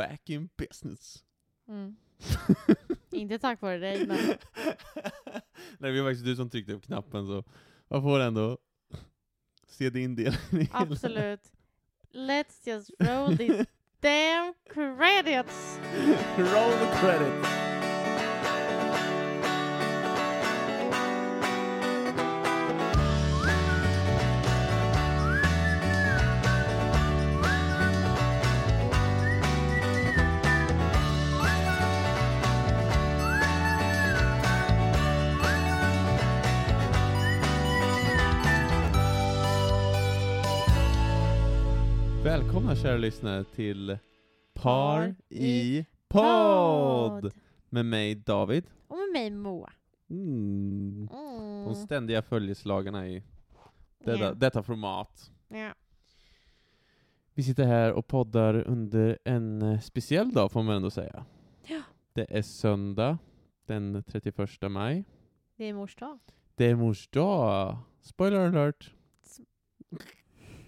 back in business. Mm. Inte tack vare dig, men Nej, det var faktiskt du som tryckte på knappen, så man får ändå se din del. absolut. Let's just roll these damn credits! Roll the credits! Kära lyssnare till Par i podd! Med mig David. Och med mig Moa. Mm. De Mm. ständiga följeslagarna i detta, Ja. detta format. Ja. Vi sitter här och poddar under en speciell dag får man ändå säga. Ja. Det är söndag den 31 maj. Det är mors dag. Det är mors dag. Spoiler alert. S-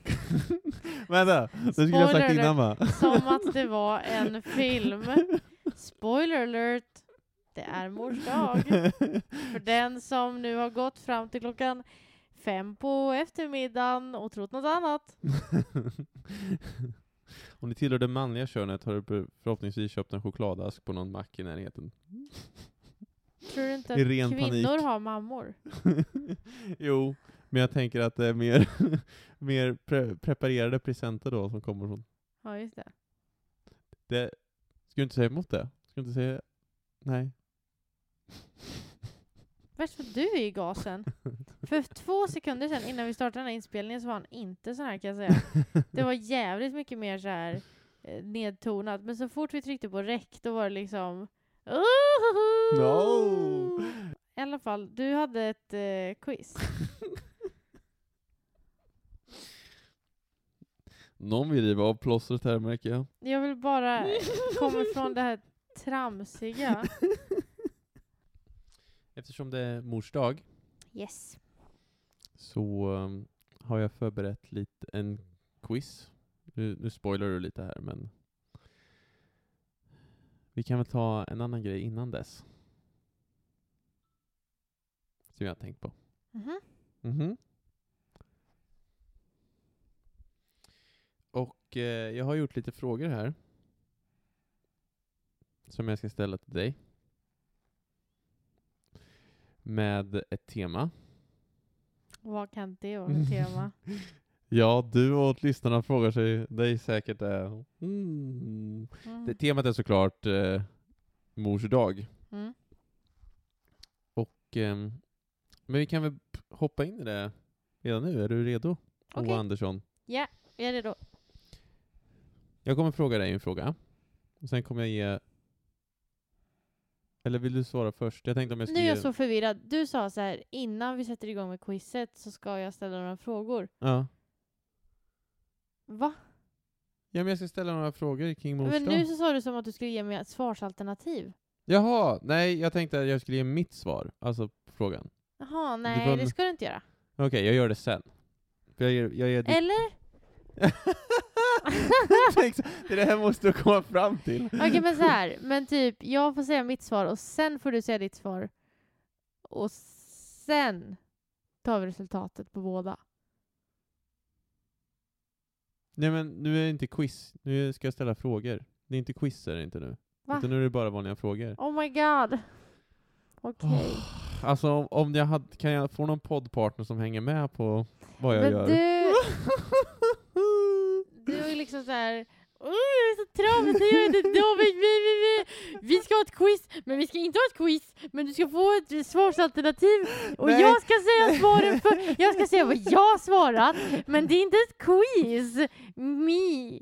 Vänta, det skulle jag sagt innan va? Som att det var en film. Spoiler alert! Det är mors dag. För den som nu har gått fram till klockan fem på eftermiddagen och trott något annat. Om ni tillhör det manliga könet har du förhoppningsvis köpt en chokladask på någon mack i närheten. Tror du inte I att kvinnor panik. har mammor? jo, men jag tänker att det är mer, mer pre preparerade presenter då som kommer från... Ja, just det. Det, ska du inte säga emot det? Ska du inte säga... Nej. Värst för du är i gasen. För två sekunder sedan innan vi startade den här inspelningen så var han inte så här kan jag säga. Det var jävligt mycket mer så här eh, nedtonat. Men så fort vi tryckte på räck då var det liksom No! I alla fall, du hade ett eh, quiz. Någon vill riva av plåstret här märker jag. Jag vill bara komma ifrån det här tramsiga. Eftersom det är mors dag Yes. så um, har jag förberett lite en quiz. Nu, nu spoilar du lite här men vi kan väl ta en annan grej innan dess. Som jag har tänkt på. Mhm. Mhm. Och eh, jag har gjort lite frågor här. Som jag ska ställa till dig. Med ett tema. Vad kan det vara för tema? Ja, du och lyssnarna frågar sig dig säkert det. Mm. Mm. Det, temat är såklart eh, mors dag. Mm. Och, ehm, men vi kan väl hoppa in i det redan nu. Är du redo? Okej. Moa Andersson. Ja, jag är redo. Jag kommer fråga dig en fråga. Och sen kommer jag ge... Eller vill du svara först? Jag tänkte om jag Nu skulle är jag ge... så förvirrad. Du sa så här, innan vi sätter igång med quizet så ska jag ställa några frågor. Ja. Va? ja, men jag ska ställa några frågor kring mors Men nu så sa du som att du skulle ge mig ett svarsalternativ. Jaha, nej, jag tänkte att jag skulle ge mitt svar. Alltså på frågan. Jaha, nej får- det ska du inte göra. Okej, jag gör det sen. Jag ger, jag ger ditt... Eller? Det är det här måste du komma fram till. Okej men så här, men typ jag får säga mitt svar och sen får du säga ditt svar. Och sen tar vi resultatet på båda. Nej men nu är det inte quiz, nu ska jag ställa frågor. Det är inte quiz är det inte nu. Va? Utan nu är det bara vanliga frågor. Oh my god. Okej. Alltså om, om jag hade, kan jag få någon poddpartner som hänger med på vad jag Men gör? du, liksom så här. "Åh, jag är så trevligt, jag heter David, vi, vi, vi. vi ska ha ett quiz, men vi ska inte ha ett quiz, men du ska få ett svarsalternativ och Nej. jag ska säga svaren för, jag ska säga vad jag svarat, men det är inte ett quiz. Me.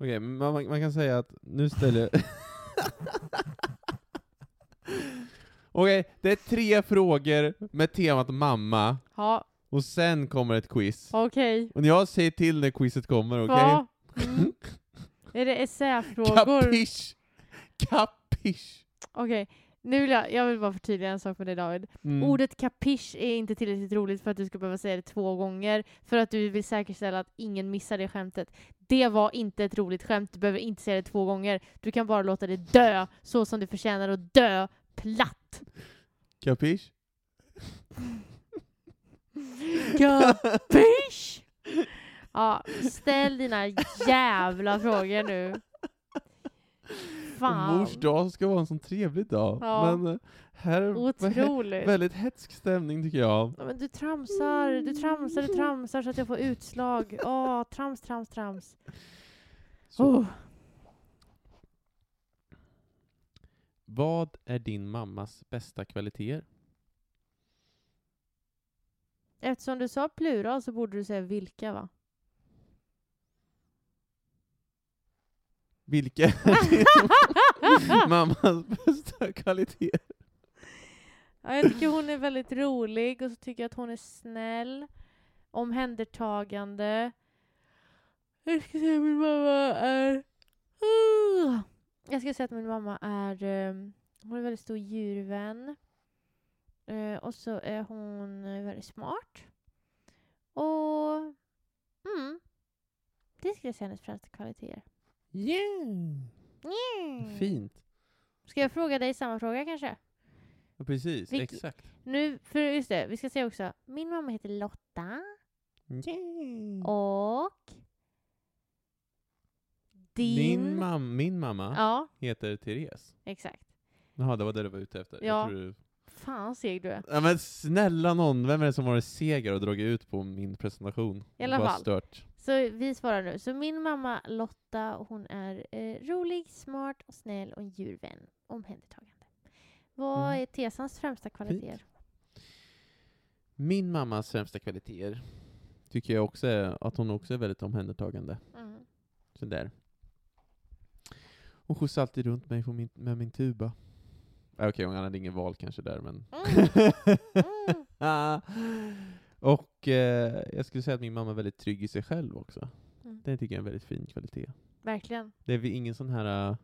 Okej, men man, man kan säga att nu ställer jag... Okej, det är tre frågor med temat mamma, Ja, och sen kommer ett quiz. okej. Och jag säger till när quizet kommer, okej? Va? Mm. Är det essäfrågor? Kapisch! Kapisch! Okej, Nu vill jag, jag vill bara förtydliga en sak för dig David. Mm. Ordet kapisch är inte tillräckligt roligt för att du ska behöva säga det två gånger för att du vill säkerställa att ingen missar det skämtet. Det var inte ett roligt skämt, du behöver inte säga det två gånger. Du kan bara låta det dö så som det förtjänar att dö platt. Capiche? Kapisch! Ja, ställ dina jävla frågor nu. Fan. Mors dag ska vara en sån trevlig dag. Ja. Men eh, här Otroligt. väldigt hetsk stämning tycker jag. Ja, men du tramsar, du tramsar, du tramsar så att jag får utslag. Åh, trams, trams, trams. Så, Oh. Vad är din mammas bästa kvaliteter? Eftersom du sa plural så borde du säga vilka va? Vilka är din mammas bästa kvaliteter? Ja, jag tycker hon är väldigt rolig och så tycker jag att hon är snäll, omhändertagande. Jag ska säga att min mamma är... Uh. Jag ska säga att min mamma är... ehm, hon är en väldigt stor djurvän. Eh, och så är hon eh, väldigt smart. Och... Mm. Det skulle jag säga hennes främsta kvaliteter. Yeah. Mm. Fint. Ska jag fråga dig samma fråga kanske? Ja, precis, Vilk- exakt. Nu, för just det, vi ska säga också. Min mamma heter Lotta. Yeah. Och... Din... Min, mam min mamma Ja, heter Therese. exakt. Jaha, det var det du var ute efter. Ja. Jag tror du... Fan seg du är. ja, men snälla någon, vem är det som varit seger och dragit ut på min presentation? I alla fall. Stört. Så vi svarar nu. Så min mamma Lotta, hon är eh, rolig, smart och snäll och en djurvän. Omhändertagande. Vad Mm. är Tesans främsta kvaliteter? Min mammas främsta kvaliteter tycker jag också är att hon också är väldigt omhändertagande. Mm. Sådär. Hon skjutsar alltid runt mig min, med min tuba. Äh, Okej, hon hade ingen val kanske där, men... Mm. Ah. Och eh, jag skulle säga att min mamma är väldigt trygg i sig själv också. Mm. Det tycker jag är en väldigt fin kvalitet. Verkligen. Det är ingen sån här... eh,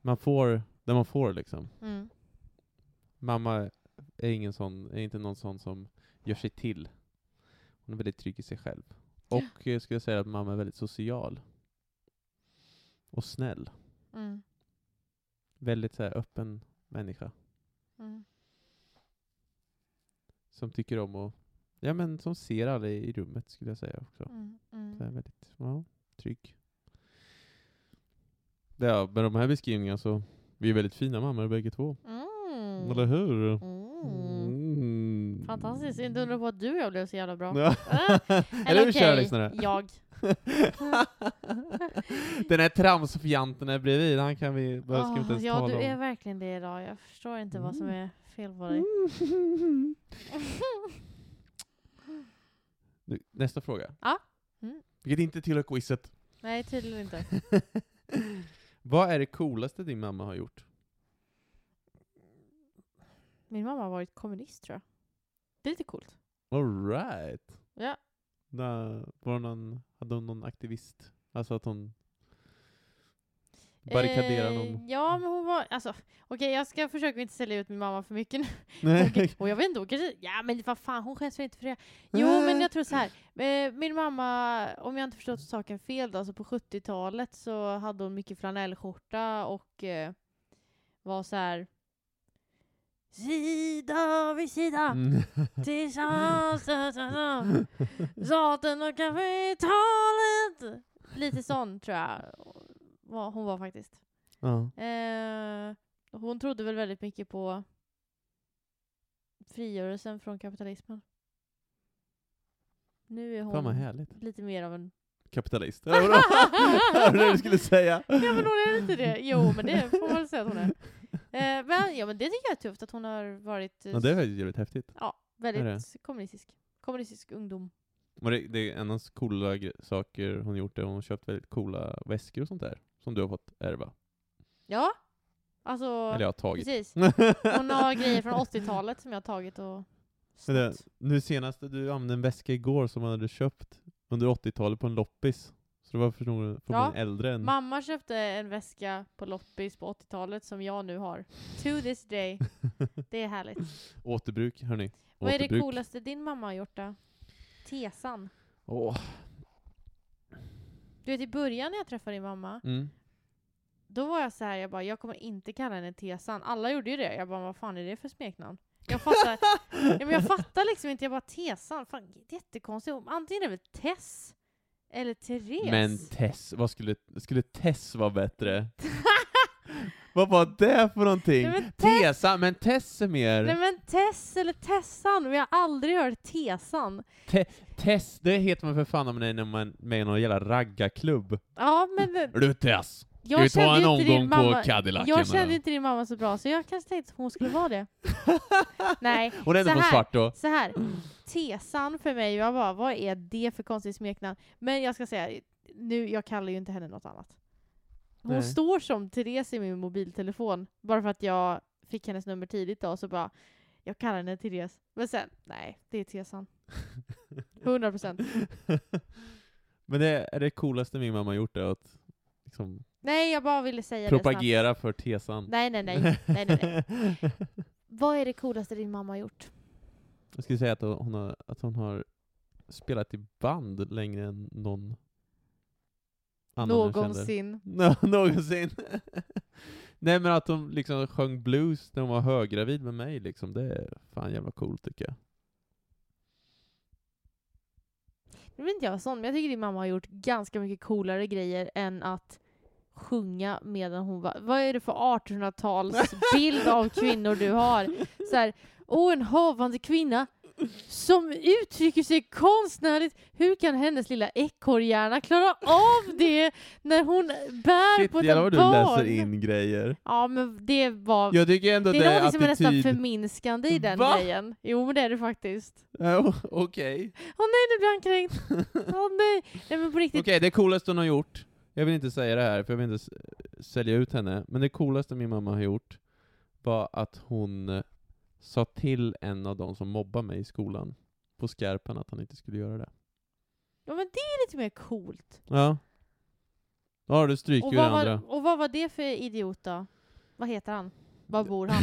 man får det man får liksom. Mm. Mamma är, ingen sån, är inte någon sån som gör sig till. Hon är väldigt trygg i sig själv. Och jag skulle säga att mamma är väldigt social. Och snäll. Mm. Väldigt så här, öppen människa. Mm. Som tycker om att, ja men som ser alla i, i rummet skulle jag säga också. Mm. Så är Mm. väldigt, ja, trygg. Ja, med de här beskrivningarna så, vi är väldigt fina mammor bägge två. Mm. Eller hur? Mm. Mm. Fantastiskt. Inte undra på att du och jag blev så jävla bra. Ja. Ah, Eller hur kära okej, lyssnare? Jag. Den här tramsfjanten här bredvid, han kan vi, ska vi inte Åh, ens ja, du om. är verkligen det idag. Jag förstår inte vad som är fel på dig. Nu, Nästa fråga. Ja. Mm. Vilket inte tillhör quizet. Nej, tydligen inte. Vad är det coolaste din mamma har gjort? Min mamma har varit kommunist tror jag. Det är lite coolt. Alright. Ja. Var någon, hade hon någon aktivist? Alltså att hon barrikaderar Eh, någon? Ja, men hon var... Alltså, okej, jag ska försöka inte sälja ut min mamma för mycket nu. Nej. Okej, Och jag vet inte, hon kanske... Ja, men vad fan, hon skäms väl inte för det. Jo, men jag tror så här. Eh, Min mamma, om jag inte förstått saken fel då, alltså på 70-talet så hade hon mycket flanellskjorta och eh, var så här Sida vid sida, Mm. tillsammans, staten och kapitalet. Lite sån tror jag hon var faktiskt. ja. Eh, hon trodde väl väldigt mycket på frigörelsen från kapitalismen. Nu är hon lite mer av en... Kapitalist. Eller vadå? Hörde du skulle säga? Ja men hon är inte det. Jo men det får man väl säga att hon är. Eh, men, ja men det tycker jag är tufft att hon har varit Ja, det är jävligt häftigt. ja, väldigt kommunistisk. Kommunistisk ungdom. Och det, det är en av coola saker hon gjort, är hon har köpt väldigt coola väskor och sånt där. Som du har fått ärva. Ja, alltså Eller jag har tagit. precis. Hon har grejer från 80-talet som jag har tagit och det, nu senast, du använde en väska igår som man hade köpt under 80-talet på en loppis. Det var förmodligen Ja. äldre än... Mamma köpte en väska på loppis på 80-talet som jag nu har. To this day. Det är härligt. Återbruk, hörni. Vad är det coolaste din mamma har gjort då? Tesan. Åh. Du vet i början när jag träffade din mamma, Mm. då var jag så här, jag bara, jag kommer inte kalla henne Tesan. Alla gjorde ju det. Jag bara, vad fan är det för smeknamn? Jag fattar, ja, men jag fattar liksom inte, jag bara Tesan, fan jättekonstigt. Antingen är det väl Tess eller Therese. Men Tess, vad skulle, skulle Tess vara bättre? vad var det för någonting? Nej, men Tesa, men Tess är mer... Nej men Tess eller Tessan, jag har aldrig hört Tesan. Tess, det heter man för fan om man är när man är med i någon jävla raggarklubb. Ja men du Tess? Jag vi ta kände en ju inte din omgång på mamma. Cadillacen, Jag kände inte din mamma så bra, så jag kanske tänkte att hon skulle vara det. Nej, Hon är så här. svart då. Så här, Tesan för mig, jag bara, vad är det för konstigt smeknamn? Men jag ska säga, nu, jag kallar ju inte henne något annat. Hon Nej. står som Therese i min mobiltelefon, bara för att jag fick hennes nummer tidigt då, så bara, jag kallar henne Therese. Men sen, nej, det är Tesan. 100 procent. Men det är det coolaste min mamma gjort, är att liksom Nej, jag bara ville säga det snabbt. propagera för tesan. Nej, nej, nej. nej, nej, nej. Vad är det coolaste din mamma har gjort? Jag skulle säga att hon har, att hon har spelat i band längre än någon annan. Någonsin. Nå- någonsin. Nej men att hon liksom sjöng blues när hon var höggravid med mig liksom, det är fan jävla coolt tycker jag. Nu vet inte jag sån, men jag tycker din mamma har gjort ganska mycket coolare grejer än att sjunga medan hon var... Vad är det för 1800-talsbild av kvinnor du har? Så här, åh en havande kvinna som uttrycker sig konstnärligt. Hur kan hennes lilla ekorrhjärna klara av det när hon bär Shit på ett jävlar vad du barn? läser in grejer. Ja, men det var... Jag tycker ändå det det är något som är nästan förminskande i den Va? grejen. Jo, men det är det faktiskt. Ja, Okej. Åh nej, nu blir han kränkt. Åh nej. Nej men på riktigt. Okej, det coolaste hon har gjort, jag vill inte säga det här för jag vill inte sälja ut henne, men det coolaste min mamma har gjort var att hon eh, sa till en av de som mobbar mig i skolan på skarpen att han inte skulle göra det. Ja men det är lite mer coolt. Ja. Då har du stryk ur andra. var, och vad var det för idiot då? Vad heter han? Var bor han?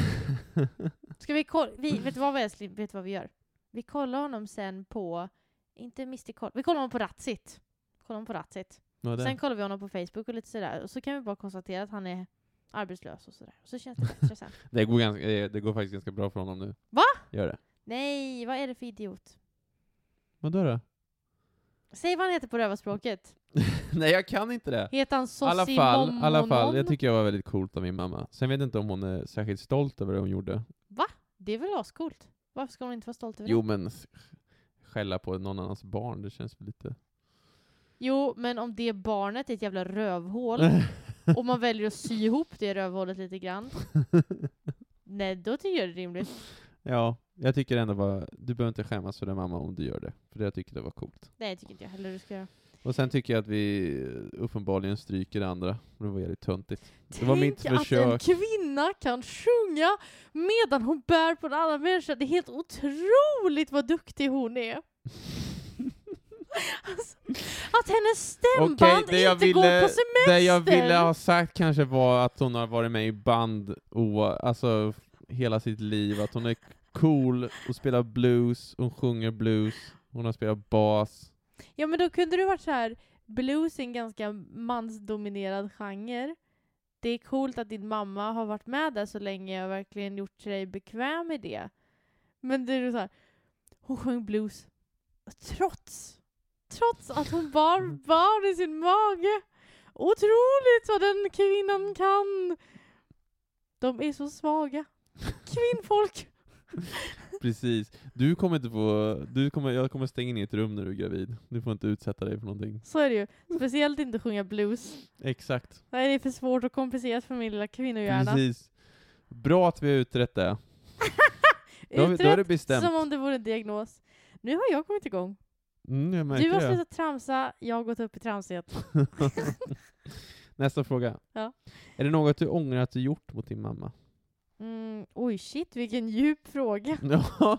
Ska vi kolla? Vi, vet du vad vi älskling? Vet du vad vi gör? Vi kollar honom sen på, inte Mr Koll, vi kollar honom på Ratsit. Kollar honom på Ratsit. Är Sen det? kollar vi honom på Facebook och lite sådär. Och så kan vi bara konstatera att han är arbetslös och sådär. Och så känns det bättre sen. Det går, ganska, eh, det går faktiskt ganska bra för honom nu. Va? Gör det. Nej, vad är det för idiot? Vadå då? Säg vad han heter på rövarspråket. Nej, jag kan inte det. Heter han I alla Sossi fall, alla fall, jag tycker jag var väldigt coolt av min mamma. Sen vet jag inte om hon är särskilt stolt över det hon gjorde. Det är väl ascoolt? Varför ska hon inte vara stolt över Jo det? men s- skälla på någon annans barn, det känns väl lite... Jo, men om det barnet är ett jävla rövhål och man väljer att sy ihop det rövhålet lite grann. Nej, då tycker jag det är rimligt. ja, jag tycker ändå var, du behöver inte skämmas för det mamma om du gör det. För det jag tycker det var coolt. Nej, det tycker inte jag heller du ska göra. Och sen tycker jag att vi uppenbarligen stryker det andra. Det var jävligt töntigt. Det var mitt Tänk att en försök. kvinna kan sjunga medan hon bär på en annan människa. Det är helt otroligt vad duktig hon är. alltså, att hennes stämband jag inte går ville- på semester. Det jag ville ha sagt kanske var att hon har varit med i band o, alltså hela sitt liv, att hon är cool och spelar blues, hon sjunger blues, hon har spelat bas. Ja men då kunde du varit så här blues är en ganska mansdominerad genre. Det är coolt att din mamma har varit med där så länge och verkligen gjort sig bekväm i det. Men det är så här, hon sjöng blues trots, trots att hon bar barn i sin mage. Otroligt vad den kvinnan kan! De är så svaga. Kvinnfolk! Precis. Du kommer inte få, du kommer, jag kommer stänga in i ett rum när du är gravid. Du får inte utsätta dig för någonting. Så är det ju. Speciellt inte sjunga blues. Exakt. Nej, det är för svårt och komplicerat för min lilla kvinnohjärna. Precis. Bra att vi har utrett det. Då har, vi, då är det Utrett bestämt. som om det vore en diagnos. Nu har jag kommit igång. Mm, Du har det. slutat tramsa, jag har gått upp i tramsighet. Nästa fråga. Ja. Är det något du ångrar att du gjort mot din mamma? Mm, oj shit, vilken djup fråga. Ja,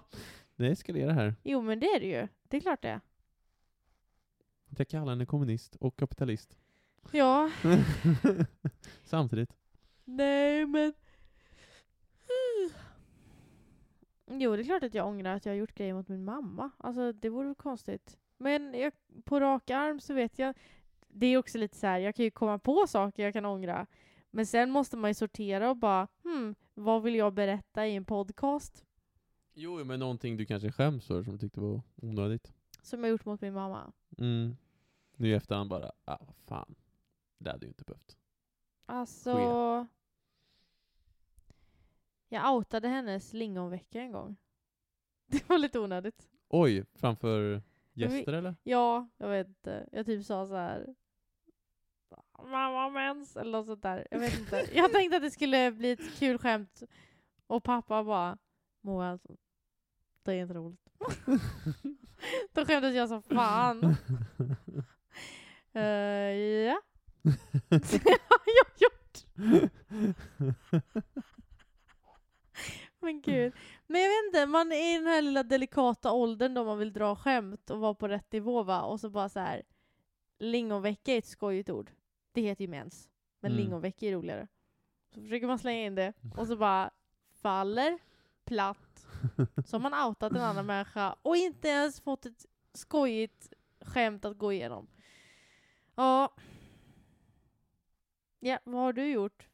det eskalerar här. Jo men det är det ju. Det är klart det är. Jag kallar henne kommunist och kapitalist. Ja, Samtidigt. nej men... Jo, det är klart att jag ångrar att jag har gjort grejer mot min mamma. Alltså, det vore väl konstigt. Men jag, på rak arm så vet jag... Det är också lite så här, jag kan ju komma på saker jag kan ångra. Men sen måste man ju sortera och bara, hmm, vad vill jag berätta i en podcast? Jo, men någonting du kanske skäms för som du tyckte var onödigt. Som jag gjort mot min mamma. Mm. Nu i efterhand bara, ah fan. Det hade ju inte behövt. Alltså... Ske. Jag outade hennes lingonvecka en gång. Det var lite onödigt. Oj, framför gäster eller? Ja, jag vet inte. Jag typ sa så här. Mamma mens eller något sånt där. Jag vet inte. Jag tänkte att det skulle bli ett kul skämt. Och pappa bara, Moa alltså, det är inte roligt. Då skämdes jag som fan. Uh, ja. det har jag gjort. Men gud. Men jag vet inte, man är i den här lilla delikata åldern då man vill dra skämt och vara på rätt nivå va. Och så bara så här. Lingonvecka är ett skojigt ord. Det heter ju mens. Men Mm. lingonvecka är roligare. Så försöker man slänga in det och så bara faller platt. Så har man outat en annan människa och inte ens fått ett skojigt skämt att gå igenom. Ja. Ja, vad har du gjort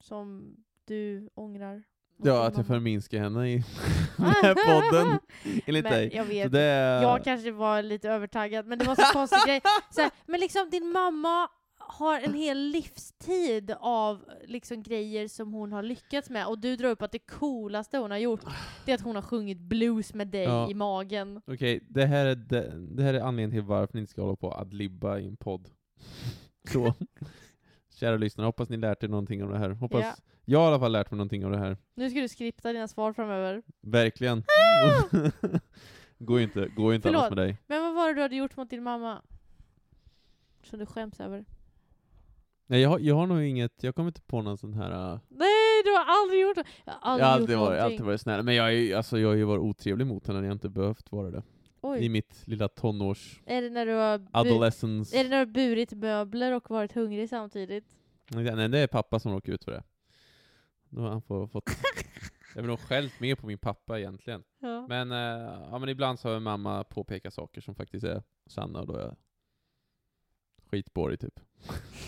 som du ångrar? Ja, att jag förminskar henne i den här podden. Enligt Men dig. jag Så vet, det är... jag kanske var lite övertaggad, men det var så konstig grej. Så här, men liksom din mamma har en hel livstid av liksom grejer som hon har lyckats med och du drar upp att det coolaste hon har gjort det är att hon har sjungit blues med dig Ja. i magen. Okej, det, här är det, det här är anledningen till varför ni inte ska hålla på att adlibba i en podd. Så, kära lyssnare, hoppas ni lärt er någonting av det här. Hoppas Ja. Jag har i alla fall lärt mig någonting av det här. Nu ska du skripta dina svar framöver. Verkligen. går ju inte, går ju inte annars Förlåt. med dig. Men vad var det du hade gjort mot din mamma? Som du skäms över? Nej, jag, har- jag har nog inget, jag kommer inte på någon sån här... äh, Nej, du har aldrig gjort det! Jag har Jag aldrig har gjort alltid varit, någonting. alltid varit snäll, men jag, är, alltså, jag har ju varit otrevlig mot henne när jag inte behövt vara det. I Oj. mitt lilla tonårs Är det när du har adolescence. är det när du har burit möbler och varit hungrig samtidigt? Nej, det är pappa som råkar ut för det. Då har han fått... jag har nog skällt mer på min pappa egentligen. Ja. Men, eh, ja, men ibland så har mamma påpekat saker som faktiskt är sanna och då är jag skitborg typ.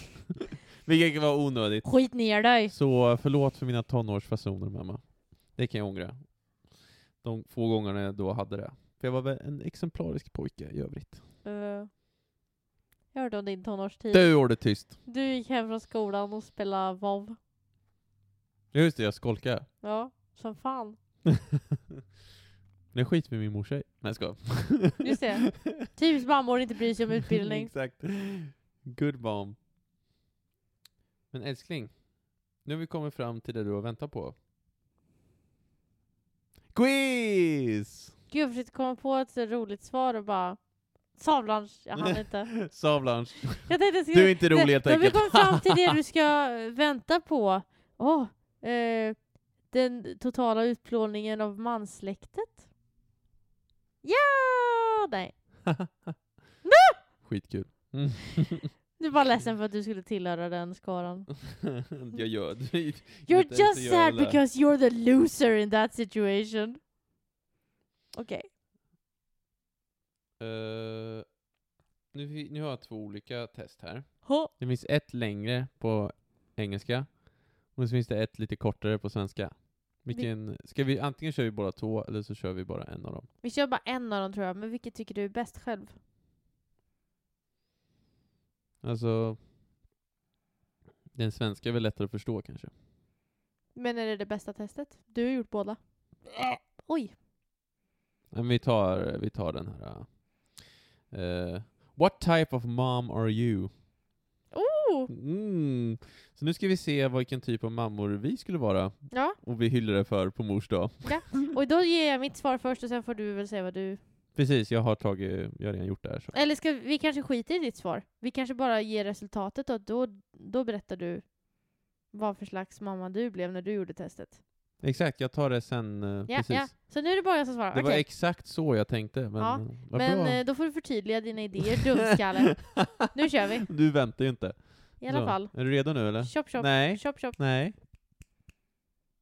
Vilket vara onödigt. Skit ner dig! Så förlåt för mina tonårsfasoner mamma. Det kan jag ångra. De få gångerna jag då hade det. För jag var väl en exemplarisk pojke i övrigt. Uh, jag hörde om din tonårstid. Du gjorde tyst. Du gick hem från skolan och spelade WoW. Just det, jag skolkade. Ja, som fan. Det skit med min morsa i. Nej jag skojar. Just det. Typiskt mammor inte bryr sig om utbildning. Exakt. Good mom. Men älskling, nu har vi kommit fram till det du har väntat på. Quiz! Gud, jag försökte komma på ett så roligt svar och bara... Savlunch, jag hann inte. Savlunch. Jag tänkte jag Du är inte rolig helt Då har vi enkelt. kommit fram till det du ska vänta på. Åh, eh, den totala utplåningen av manssläktet. Ja! Nej. Skitkul. Mm. Du bara ledsen för att du skulle tillhöra den skaran. jag gör det. You're just sad because you're the loser in that situation. Okej. Uh, nu, fi- nu har jag två olika test här. Ha. Det finns ett längre på engelska, och så finns det ett lite kortare på svenska. Vilken, ska vi, antingen kör vi båda två, eller så kör vi bara en av dem. Vi kör bara en av dem tror jag, men vilket tycker du är bäst själv? Alltså, den svenska är väl lättare att förstå kanske. Men är det det bästa testet? Du har gjort båda. Oj. Men vi tar, vi tar den här. Uh, what type of mom are you? Oh! Mm. Så nu ska vi se vilken typ av mammor vi skulle vara, Ja, och vi hyllar det för på mors dag. och då ger jag mitt svar först och sen får du väl säga vad du... Precis, jag har tagit, jag har redan gjort det här. Så. Eller ska vi, vi kanske skiter i ditt svar? Vi kanske bara ger resultatet och då, då berättar du vad för slags mamma du blev när du gjorde testet. Exakt, jag tar det sen. eh, Ja, precis. ja. Så nu är det bara jag som svarar. Det var Okej. exakt så jag tänkte, men Ja, Men bra. eh, då får du förtydliga dina idéer, dumskalle. Nu kör vi. Du väntar ju inte. I alla Så, fall. Är du redo nu eller? Chop chop. Nej, Chop chop. nej.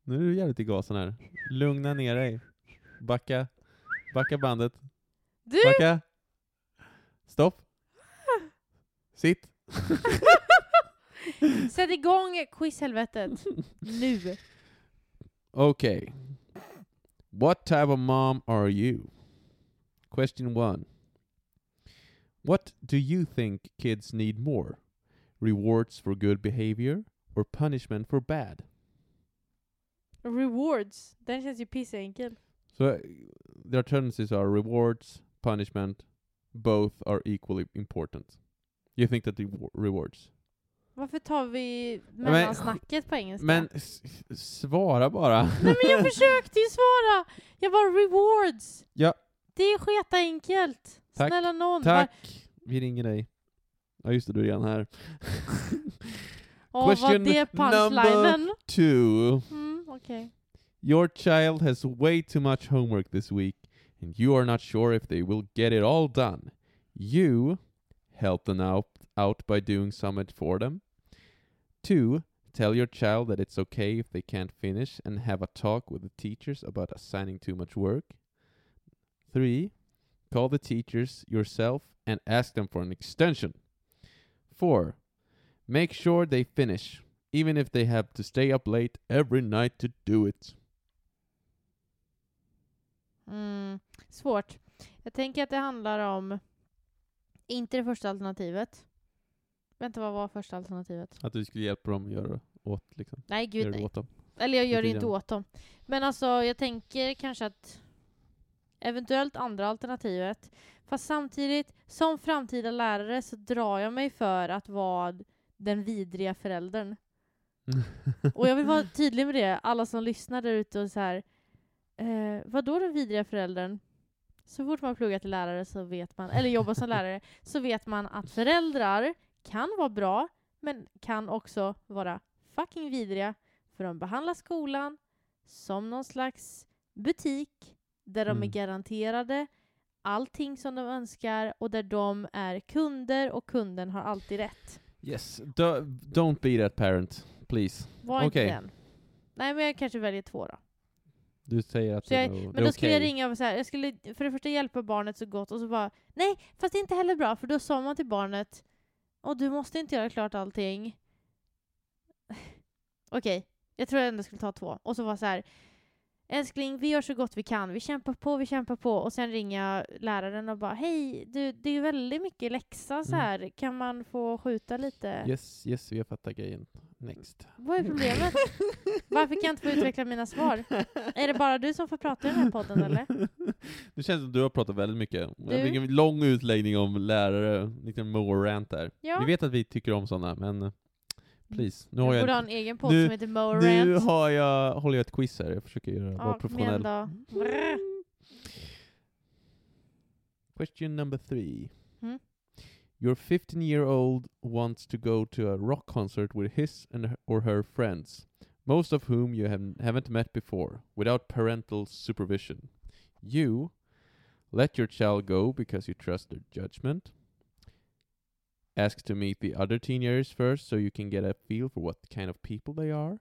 Nu är du jävligt i gasen här. Lugna ner dig. Backa. Backa bandet. Du! Backa. Stopp. Sitt. Sätt igång quizhelvetet. Nu. Okay. What type of mom are you? Question one. What do you think kids need more? Rewards for good behavior or punishment for bad? Rewards. Den känns ju pissenkel. So uh, the alternatives are rewards, punishment. Both are equally important. You think that the wa- rewards? Varför tar vi mellansnacket på engelska? Men svara bara. Nej men jag försökte ju svara! Jag var rewards! Ja. Det är sketa enkelt. Tack. Snälla någon. Tack. Vi ringer dig. Ja just det, du är redan här. Åh, var Question det punchlinen? Two. Mm, okej. Your child has way too much homework this week, and you are not sure if they will get it all done. You help them out, out by doing something for them. Two, tell your child that it's okay if they can't finish and have a talk with the teachers about assigning too much work. Three, call the teachers yourself and ask them for an extension. Four, make sure they finish, even if they have to stay up late every night to do it. Mm, svårt. Jag tänker att det handlar om, inte det första alternativet. Vänta, vad var första alternativet? Att du skulle hjälpa dem att göra åt, liksom. Nej, gud nej. åt dem. Eller jag gör det inte åt dem. Men alltså, jag tänker kanske att eventuellt andra alternativet. Fast samtidigt, som framtida lärare så drar jag mig för att vara den vidriga föräldern. Och jag vill vara tydlig med det, alla som lyssnar där ute och så här. Eh, vad då den vidriga föräldern? Så fort man pluggar till lärare så vet man, eller jobbar som lärare, så vet man att föräldrar kan vara bra, men kan också vara fucking vidriga. För de behandlar skolan som någon slags butik där de är Mm. garanterade allting som de önskar och där de är kunder och kunden har alltid rätt. Yes, do, don't be that parent, please. Var Okej. inte den. Nej, men jag kanske väljer två då. Du säger att Så det, jag, är men det är då skulle jag ringa och så här, jag skulle för det första hjälpa barnet så gott och så bara nej, fast det är inte heller bra för då sa man till barnet och du måste inte göra klart allting. Okej, jag tror jag ändå skulle ta två. Och så var så här älskling, vi gör så gott vi kan, vi kämpar på, vi kämpar på och sen ringer jag läraren och bara hej, du, det är väldigt mycket läxa så Mm. här, kan man få skjuta lite? Yes, yes, vi har fattat grejen. Next. Vad är problemet? Varför kan jag inte få utveckla mina svar? Är det bara du som får prata i den här podden eller? Det känns som att du har pratat väldigt mycket. Du? Jag fick en lång utläggning om lärare, lite more-rant där. Ja. Vi vet att vi tycker om sådana, men please. Nu Jag har borde ha jag, en egen podd nu- som heter Mo nu har jag, håller jag ett quiz här, jag försöker göra, vara Ja, igen professionell. då. Brr. Question number three. Mm. Your 15 year old wants to go to a rock concert with his and her, or her friends, most of whom you have, haven't met before, without parental supervision. You let your child go because you trust their judgment. Ask to meet the other teenagers first so you can get a feel for what kind of people they are.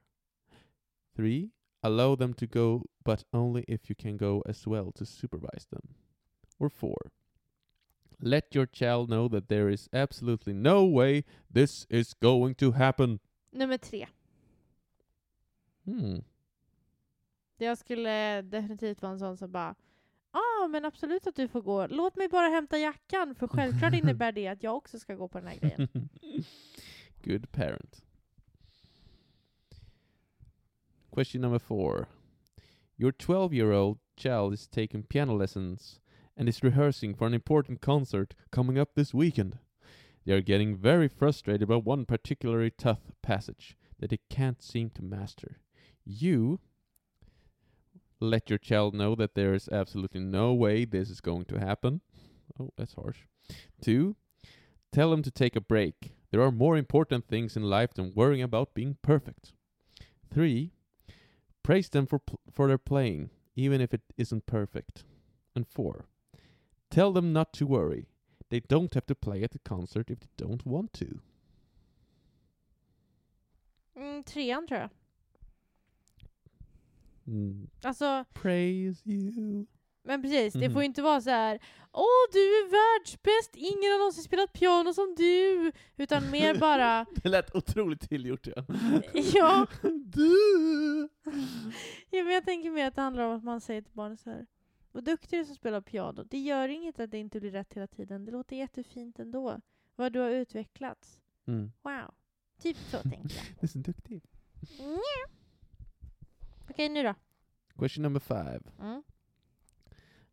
Three, allow them to go, but only if you can go as well to supervise them. Or four, let your child know that there is absolutely no way this is going to happen. Nummer tre. Hmm. Jag skulle definitivt vara en sån som bara Ja, men absolut att du får gå. Låt mig bara hämta jackan, för självklart innebär det att jag också ska gå på den här grejen. Good parent. Question number four. Your 12 year old child is taking piano lessons and is rehearsing for an important concert coming up this weekend. They are getting very frustrated about one particularly tough passage that they can't seem to master. You let your child know that there is absolutely no way this is going to happen. Oh, that's harsh. Two, tell them to take a break. There are more important things in life than worrying about being perfect. Three, Praise them for pl- for their playing, even if it isn't perfect. And four, tell them not to worry. They don't have to play at the concert if they don't want to. Mm, trean. Mm. Alltså, Praise you. men precis, det Mhm. får ju inte vara så här. Åh, du är världsbäst, ingen har någonsin spelat piano som du! Utan mer bara, Det lät otroligt tillgjort ja. ja, Du. ja, men jag tänker mer att det handlar om att man säger till barnet så här. Vad duktig du är som spelar piano. Det gör inget att det inte blir rätt hela tiden. Det låter jättefint ändå. Vad du har utvecklats. Mm. Wow. Typ så tänker jag. Du är så duktig. Nja. Okej, nu då. Question number five. Mm.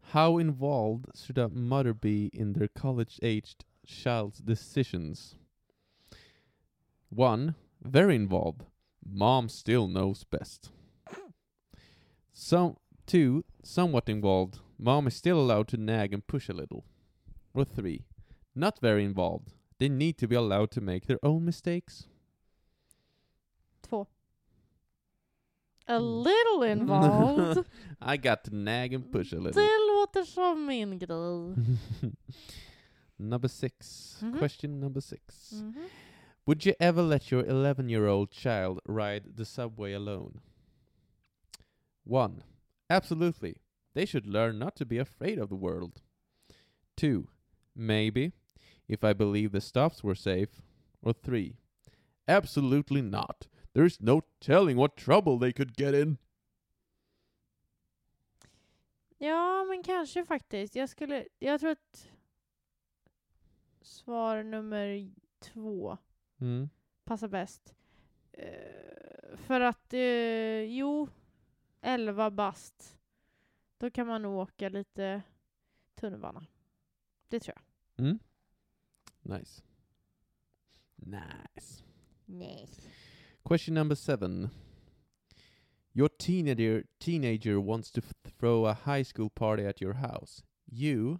How involved should a mother be in their college-aged child's decisions? One, very involved. Mom still knows best. Some two, somewhat involved. Mom is still allowed to nag and push a little. Or three, not very involved. They need to be allowed to make their own mistakes. Två. A Mm. little involved. I got to nag and push a little. Det låter som min grej. number 6 Mhm. Question number six. Mhm. Would you ever let your 11 year old child ride the subway alone? 1. Absolutely. They should learn not to be afraid of the world. 2. Maybe, if I believe the stops were safe. Or 3. Absolutely not. There's no telling what trouble they could get in. Ja, men kanske faktiskt. Jag skulle, jag tror att svar nummer två Mm. passar bäst. Eh, för att, eh, jo, 11 bast. Då kan man nog åka lite tunnelbana. Det tror jag. Mm. Nice. Nice. Nej. Question number seven. Your teenager teenager wants to throw a high school party at your house. You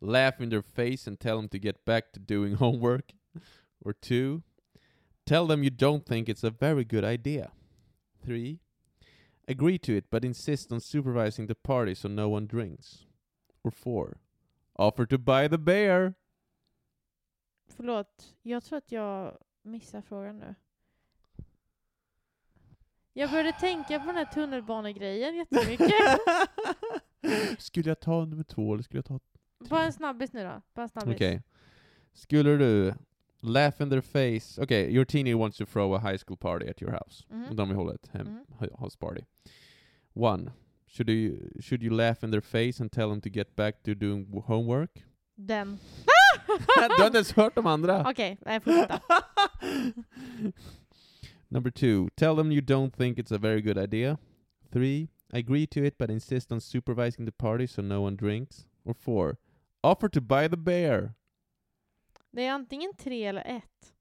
laugh in their face and tell them to get back to doing homework. Or two, tell them you don't think it's a very good idea. Three, agree to it but insist on supervising the party so no one drinks. Or four, offer to buy the bear. Förlåt, jag tror att jag missar frågan nu. Jag började tänka på den här tunnelbanegrejen jättemycket. skulle jag ta nummer två eller skulle jag ta Bara en snabbis nu då. Bara en snabbis. Okej. Skulle du laugh in their face, okay, your teenie wants to throw a high school party at your house. Mhm. Och de vill hålla ett hem, Mhm. hu- house party. One, should you, should you laugh in their face and tell them to get back to doing homework? Den. du har inte ens hört de andra! Okej, nej fortsätta. Number two, tell them you don't think it's a very good idea. Three, agree to it but insist on supervising the party so no one drinks. Or four, offer to buy the bear. Det är antingen tre eller ett.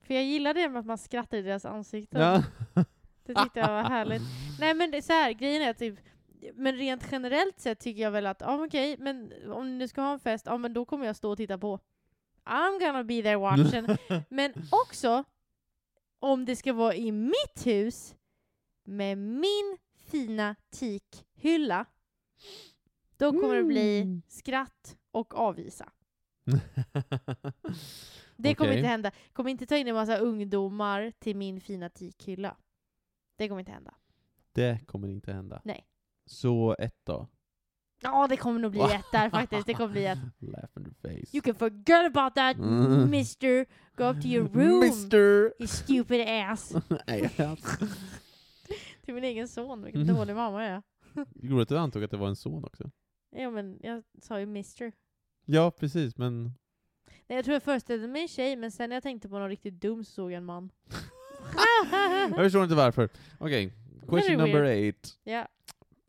För jag gillar det med att man skrattar i deras ansikten. Ja. Det tyckte jag var härligt. Nej men det är så här, grejen är typ men rent generellt sett tycker jag väl att, ja okej, men om ni nu ska ha en fest, ja men då kommer jag stå och titta på. I'm gonna be there watching. men också, om det ska vara i mitt hus, med min fina teakhylla, då kommer det bli Mm. skratt och avvisa. Det kommer Okej. inte hända. kommer inte ta in en massa ungdomar till min fina teakhylla. Det kommer inte hända. Det kommer inte hända. Nej. Så ett då? Ja, det kommer nog bli ett där faktiskt. Det kommer bli ett. Laugh in the face. You can forget about that, Mm. mister. Go up to your room, Mister! you stupid ass. Till min egen son, vilken Mm. dålig mamma jag är. Det går att du antog att det var en son också. Ja, men jag sa ju mister. Ja, precis, men... Nej, jag tror jag föreställde mig en tjej, men sen när jag tänkte på någon riktigt dum så såg jag en man. Jag förstår inte varför. Okej, question Very number eight.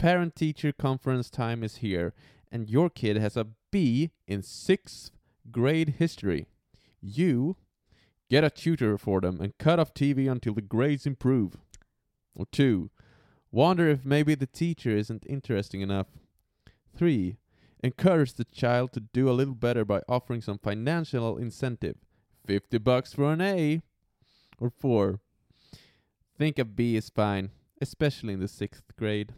Ja. Parent-teacher conference time is here, and your kid has a B in sixth grade history. You get a tutor for them and cut off TV until the grades improve. Or two, wonder if maybe the teacher isn't interesting enough. Three, encourage the child to do a little better by offering some financial incentive. 50 bucks for an A. Or four, think a B is fine, especially in the sixth grade.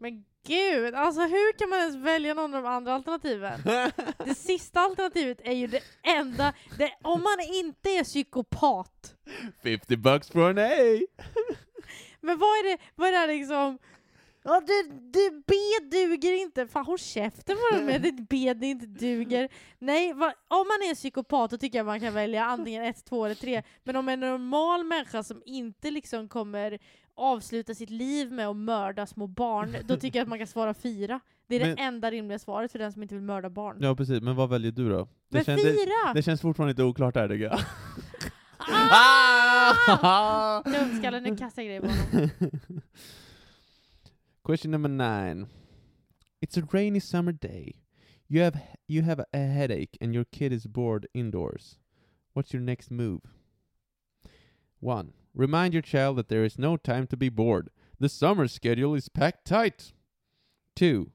Men gud, alltså hur kan man ens välja någon av de andra alternativen? Det sista alternativet är ju det enda, det, om man inte är psykopat. 50 bucks for an A! Men vad är det, vad är det liksom? Ja, det, det B duger inte. Fan håll käften det med ditt B det inte duger. Nej, va, om man är psykopat då tycker jag man kan välja antingen ett, två eller tre. Men om en normal människa som inte liksom kommer avsluta sitt liv med att mörda små barn, då tycker jag att man kan svara fyra. Det är Men- det enda rimliga svaret för den som inte vill mörda barn. Ja precis, men vad väljer du då? Men känns, det, fyra! det känns fortfarande lite oklart här tycker jag. Ah! Dumskallen, nu kastar jag grejer på honom. Question number nine. It's a rainy summer day. You have you have a headache and your kid is bored indoors. What's your next move? One. Remind your child that there is no time to be bored. The summer schedule is packed tight. Two.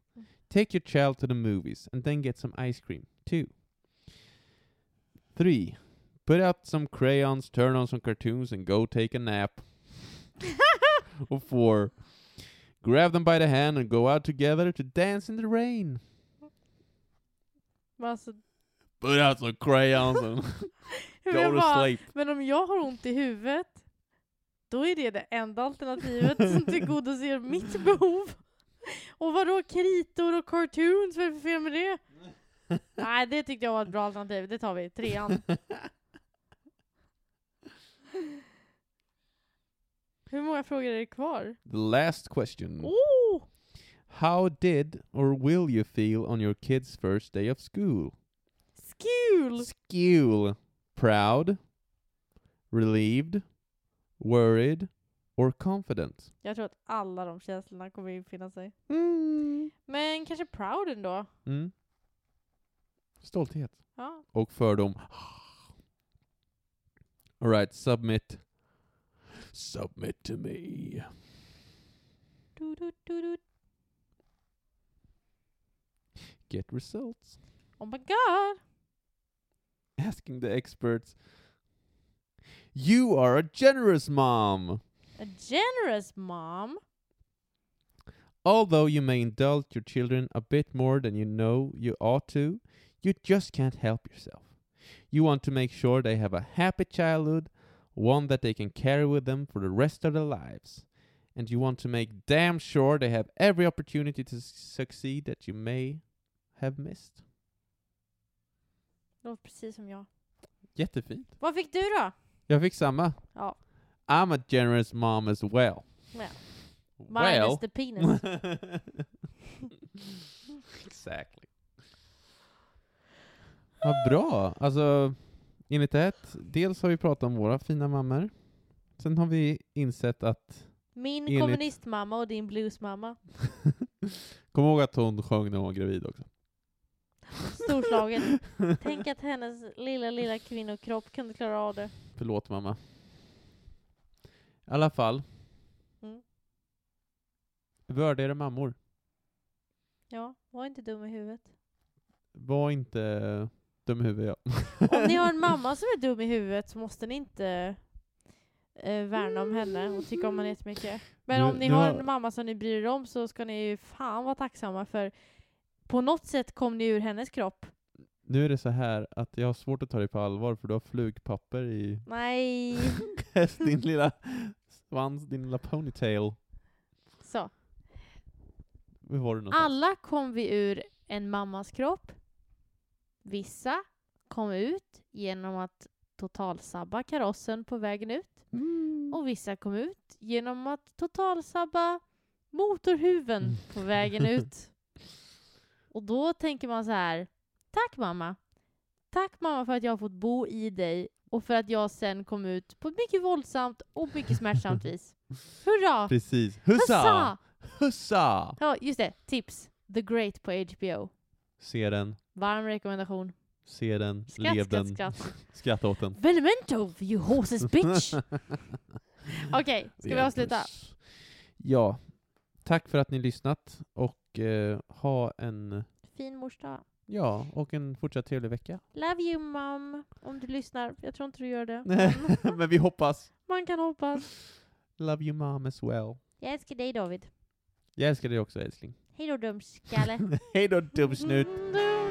Take your child to the movies and then get some ice cream. Two. Three. Put out some crayons, turn on some cartoons, and go take a nap. or four. Grab them by the hand and go out together to dance in the rain. Men, alltså, Put out some crayons and go to sleep. Men om jag har ont i huvudet, då är det det enda alternativet som tillgodoser mitt behov. Och vadå kritor och cartoons, vad är det för fel med det? Nej, det tyckte jag var ett bra alternativ. Det tar vi. Trean. Hur många frågor är det kvar? The last question. Oh! How did or will you feel on your kid's first day of school? Skul! School. Proud, relieved, worried, or confident? Jag tror att alla de känslorna kommer infinna sig. Mm. Men kanske proud ändå. Mm. Stolthet. Ja. Och fördom. Alright, submit. Submit to me. Du, du, du, du. Get results. Oh my god! Asking the experts. You are a generous mom. A generous mom. Although you may indulge your children a bit more than you know you ought to, you just can't help yourself. You want to make sure they have a happy childhood, one that they can carry with them for the rest of their lives. And you want to make damn sure they have every opportunity to s- succeed that you may have missed. Det låter precis som jag. Jättefint. Vad fick du då? Jag fick samma. Ja. I'm a generous mom as well. Ja. Minus the penis. exactly. Vad bra. Alltså, enligt ett, dels har vi pratat om våra fina mammor. Sen har vi insett att, Min Enligt- kommunistmamma och din bluesmamma. kom ihåg att hon sjöng när hon var gravid också. Storslagen. Tänk att hennes lilla, lilla kvinnokropp kunde klara av det. Förlåt mamma. I alla fall, Mm. era mammor. Ja, var inte dum i huvudet. Var inte dum i huvudet ja. Om ni har en mamma som är dum i huvudet så måste ni inte eh, värna om henne och tycka om henne jättemycket. Men Nu- om ni har- en mamma som ni bryr er om så ska ni ju fan vara tacksamma för på något sätt kom ni ur hennes kropp. Nu är det så här att jag har svårt att ta dig på allvar för du har flugpapper i Nej. din lilla svans, din lilla ponytail. Så. Hur var du någonstans? Alla kom vi ur en mammas kropp. Vissa kom ut genom att totalsabba karossen på vägen ut. Mm. Och vissa kom ut genom att totalsabba motorhuven på vägen ut. Och då tänker man så här. Tack mamma. Tack mamma för att jag har fått bo i dig och för att jag sen kom ut på ett mycket våldsamt och mycket smärtsamt vis. Hurra! Precis. Hussa! Hussa! Ja, just det. Tips. The Great på HBO. Se den, Varm rekommendation. se den, Skratt, lev skratt, den, skratt. skratta åt den. Venemento, you horses bitch! Okej, ska vi avsluta? Ja. Tack för att ni lyssnat och eh, ha en, Fin mors dag. ja, och en fortsatt trevlig vecka. Love you mom, om du lyssnar. Jag tror inte du gör det. Men Men vi hoppas. man kan hoppas. Love you mom as well. Jag älskar dig David. Jag älskar dig också älskling. Hej då dumskalle. Hej då dumsnut. Mm,